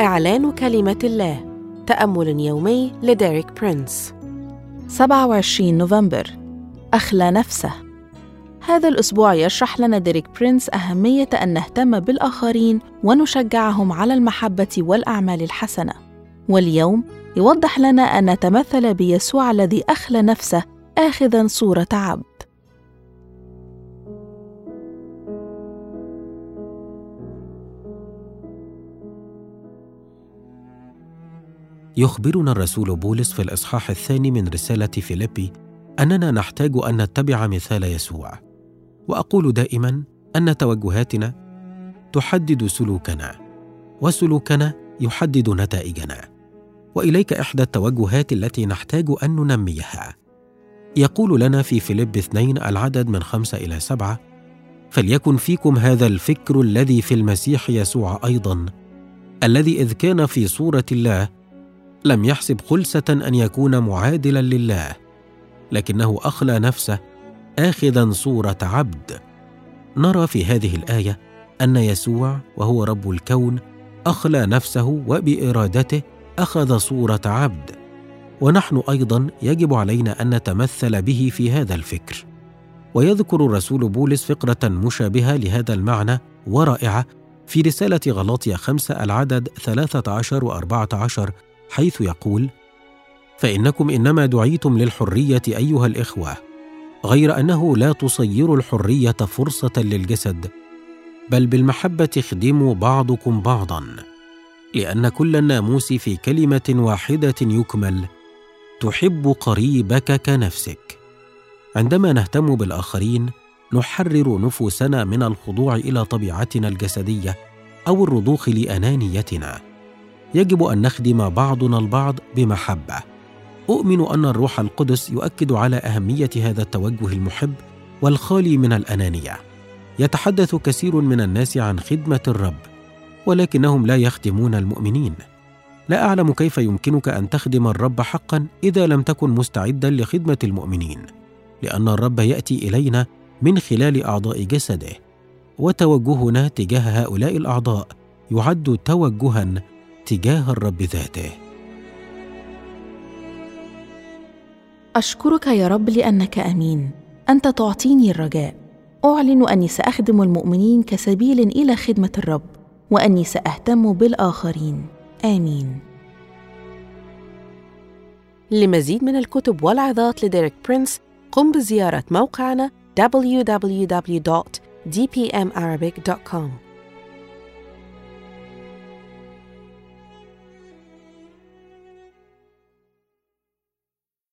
إعلان كلمة الله. تأمل يومي لديريك برينس. 27 نوفمبر. أخلى نفسه. هذا الأسبوع يشرح لنا ديريك برينس أهمية أن نهتم بالآخرين ونشجعهم على المحبة والأعمال الحسنة. واليوم يوضح لنا أن نتمثل بيسوع الذي أخلى نفسه آخذا صورة عبد. يخبرنا الرسول بولس في الإصحاح الثاني من رسالة فيليبي أننا نحتاج أن نتبع مثال يسوع. وأقول دائما أن توجهاتنا تحدد سلوكنا وسلوكنا يحدد نتائجنا. وإليك إحدى التوجهات التي نحتاج أن ننميها. يقول لنا في فيليب اثنين العدد من خمسة إلى سبعة فليكن فيكم هذا الفكر الذي في المسيح يسوع أيضا الذي إذ كان في صورة الله لم يحسب خلسة أن يكون معادلا لله لكنه أخلى نفسه اخذا صورة عبد. نرى في هذه الآية أن يسوع وهو رب الكون أخلى نفسه وبإرادته أخذ صورة عبد. ونحن أيضا يجب علينا أن نتمثل به في هذا الفكر. ويذكر الرسول بولس فقرة مشابهة لهذا المعنى ورائعة في رسالة غلاطيا خمسة العدد ثلاثة عشر وأربعة عشر حيث يقول فإنكم إنما دعيتم للحرية أيها الإخوة غير أنه لا تصيروا الحرية فرصة للجسد بل بالمحبة اخدموا بعضكم بعضا لأن كل الناموس في كلمة واحدة يكمل تحب قريبك كنفسك. عندما نهتم بالآخرين نحرر نفوسنا من الخضوع إلى طبيعتنا الجسدية أو الرضوخ لأنانيتنا. يجب أن نخدم بعضنا البعض بمحبة. أؤمن أن الروح القدس يؤكد على أهمية هذا التوجه المحب والخالي من الأنانية. يتحدث كثير من الناس عن خدمة الرب ولكنهم لا يخدمون المؤمنين. لا أعلم كيف يمكنك أن تخدم الرب حقا إذا لم تكن مستعدا لخدمة المؤمنين لأن الرب يأتي إلينا من خلال أعضاء جسده. وتوجهنا تجاه هؤلاء الأعضاء يعد توجها تجاه الرب ذاته. أشكرك يا رب لأنك أمين. أنت تعطيني الرجاء. أعلن أني سأخدم المؤمنين كسبيل إلى خدمة الرب وأني سأهتم بالآخرين. آمين. لمزيد من الكتب والعظات لديريك برينس قم بزيارة موقعنا www.dpmarabic.com